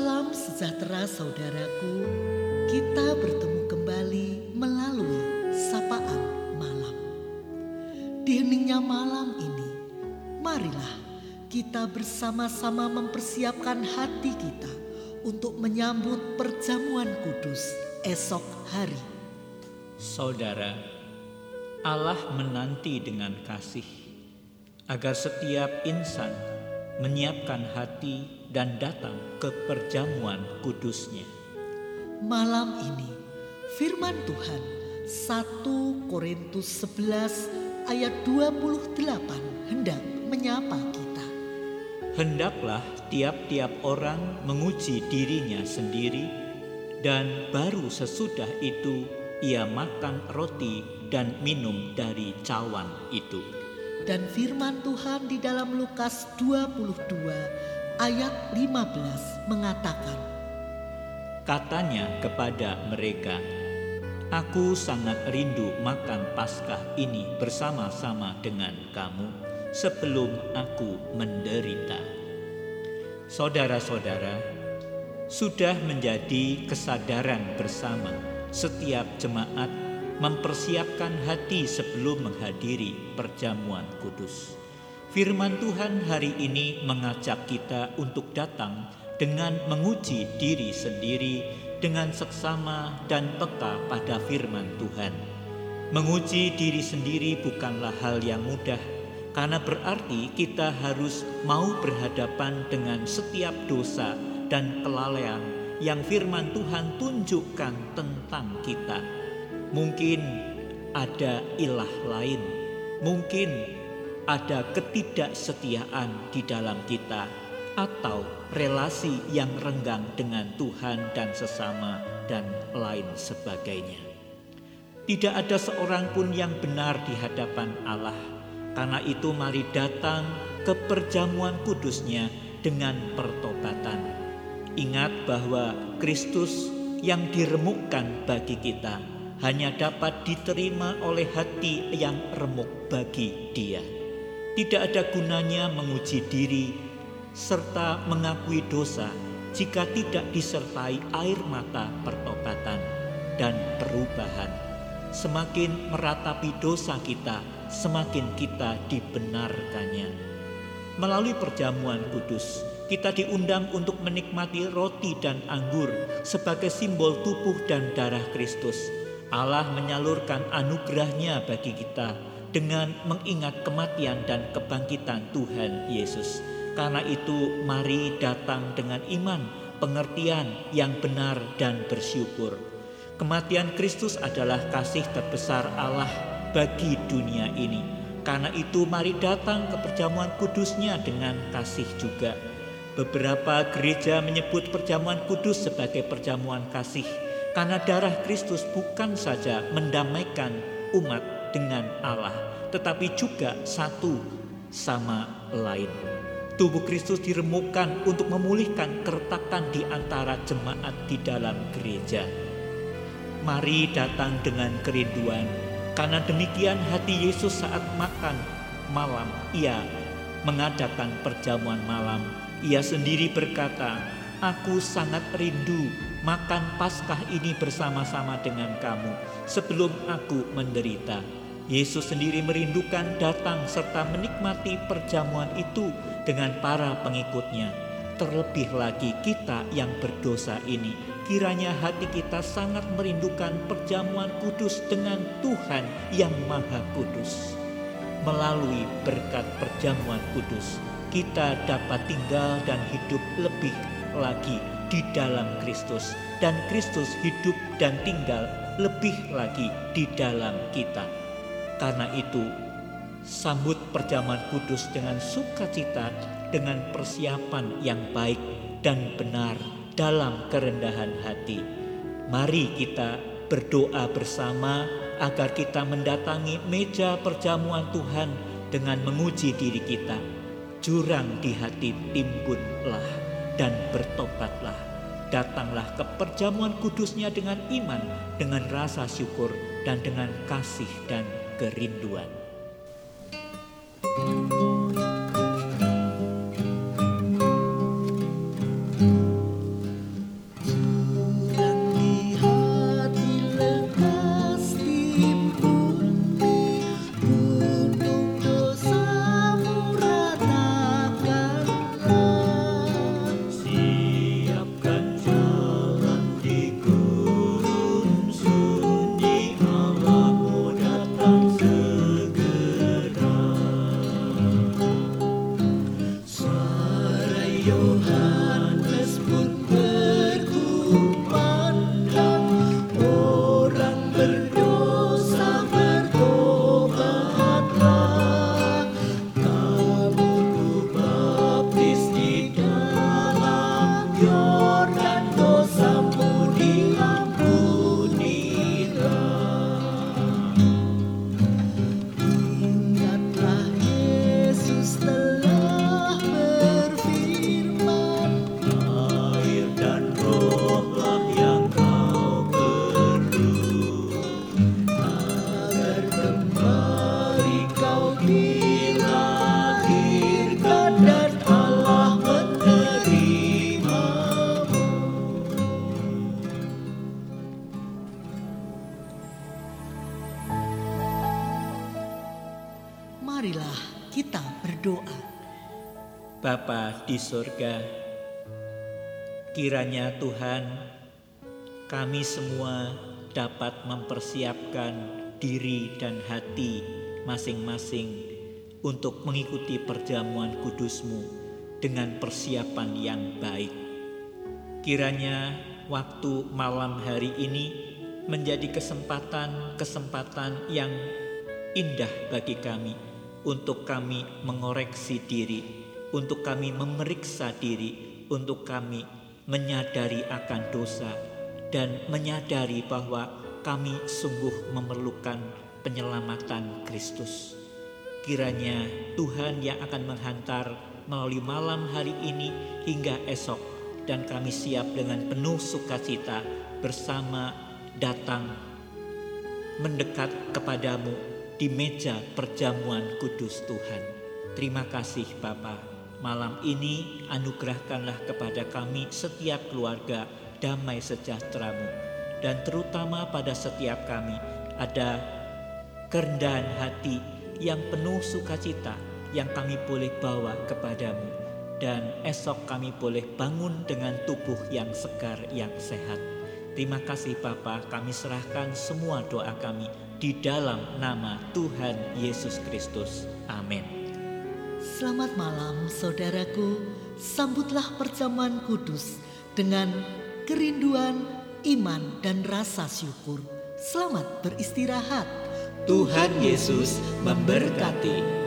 Salam sejahtera saudaraku. Kita bertemu kembali melalui sapaan malam. Di heningnya malam ini, marilah kita bersama-sama mempersiapkan hati kita untuk menyambut perjamuan kudus esok hari. Saudara, Allah menanti dengan kasih agar setiap insan menyiapkan hati dan datang ke perjamuan kudusnya. Malam ini firman Tuhan 1 Korintus 11 ayat 28 hendak menyapa kita. Hendaklah tiap-tiap orang menguji dirinya sendiri dan baru sesudah itu ia makan roti dan minum dari cawan itu. Dan firman Tuhan di dalam Lukas 22 ayat 15 mengatakan, Katanya kepada mereka, Aku sangat rindu makan Paskah ini bersama-sama dengan kamu sebelum aku menderita. Saudara-saudara, sudah menjadi kesadaran bersama setiap jemaat mempersiapkan hati sebelum menghadiri perjamuan kudus. Firman Tuhan hari ini mengajak kita untuk datang dengan menguji diri sendiri dengan seksama dan peka pada firman Tuhan. Menguji diri sendiri bukanlah hal yang mudah, karena berarti kita harus mau berhadapan dengan setiap dosa dan kelalaian yang firman Tuhan tunjukkan tentang kita. Mungkin ada ilah lain, mungkin ada ketidaksetiaan di dalam kita, atau relasi yang renggang dengan Tuhan dan sesama, dan lain sebagainya. Tidak ada seorang pun yang benar di hadapan Allah. Karena itu, mari datang ke perjamuan kudusnya dengan pertobatan. Ingat bahwa Kristus yang diremukkan bagi kita hanya dapat diterima oleh hati yang remuk bagi Dia. Tidak ada gunanya menguji diri serta mengakui dosa jika tidak disertai air mata pertobatan dan perubahan. Semakin meratapi dosa kita, semakin kita dibenarkannya. Melalui perjamuan kudus, kita diundang untuk menikmati roti dan anggur sebagai simbol tubuh dan darah Kristus. Allah menyalurkan anugerahnya bagi kita dengan mengingat kematian dan kebangkitan Tuhan Yesus. Karena itu, mari datang dengan iman, pengertian yang benar, dan bersyukur. Kematian Kristus adalah kasih terbesar Allah bagi dunia ini. Karena itu, mari datang ke perjamuan kudusnya dengan kasih juga. Beberapa gereja menyebut perjamuan kudus sebagai perjamuan kasih, karena darah Kristus bukan saja mendamaikan umat dengan Allah, tetapi juga satu sama lain. Tubuh Kristus diremukkan untuk memulihkan keretakan di antara jemaat di dalam gereja. Mari datang dengan kerinduan, karena demikian hati Yesus saat makan malam, ia mengadakan perjamuan malam. Ia sendiri berkata, Aku sangat rindu makan Paskah ini bersama-sama dengan kamu sebelum aku menderita. Yesus sendiri merindukan datang serta menikmati perjamuan itu dengan para pengikutnya. Terlebih lagi kita yang berdosa ini, kiranya hati kita sangat merindukan perjamuan kudus dengan Tuhan yang Maha Kudus. Melalui berkat perjamuan kudus, kita dapat tinggal dan hidup lebih lagi di dalam Kristus, dan Kristus hidup dan tinggal lebih lagi di dalam kita. Karena itu, sambut perjamuan kudus dengan sukacita, dengan persiapan yang baik dan benar dalam kerendahan hati. Mari kita berdoa bersama agar kita mendatangi meja perjamuan Tuhan dengan menguji diri kita. Jurang di hati timbunlah dan bertobatlah. Datanglah ke perjamuan kudusnya dengan iman, dengan rasa syukur, dan dengan kasih dan kerinduan. 有了 Bapa di sorga, kiranya Tuhan kami semua dapat mempersiapkan diri dan hati masing-masing untuk mengikuti perjamuan kudusmu dengan persiapan yang baik. Kiranya waktu malam hari ini menjadi kesempatan-kesempatan yang indah bagi kami untuk kami mengoreksi diri, untuk kami memeriksa diri, untuk kami menyadari akan dosa dan menyadari bahwa kami sungguh memerlukan penyelamatan Kristus. Kiranya Tuhan yang akan menghantar melalui malam hari ini hingga esok dan kami siap dengan penuh sukacita bersama datang mendekat kepadamu di meja perjamuan kudus Tuhan. Terima kasih Bapa. Malam ini anugerahkanlah kepada kami setiap keluarga damai sejahteramu dan terutama pada setiap kami ada kerendahan hati yang penuh sukacita yang kami boleh bawa kepadamu dan esok kami boleh bangun dengan tubuh yang segar yang sehat. Terima kasih Bapa, kami serahkan semua doa kami di dalam nama Tuhan Yesus Kristus. Amin. Selamat malam saudaraku, sambutlah perjamuan kudus dengan kerinduan, iman, dan rasa syukur. Selamat beristirahat. Tuhan Yesus memberkati.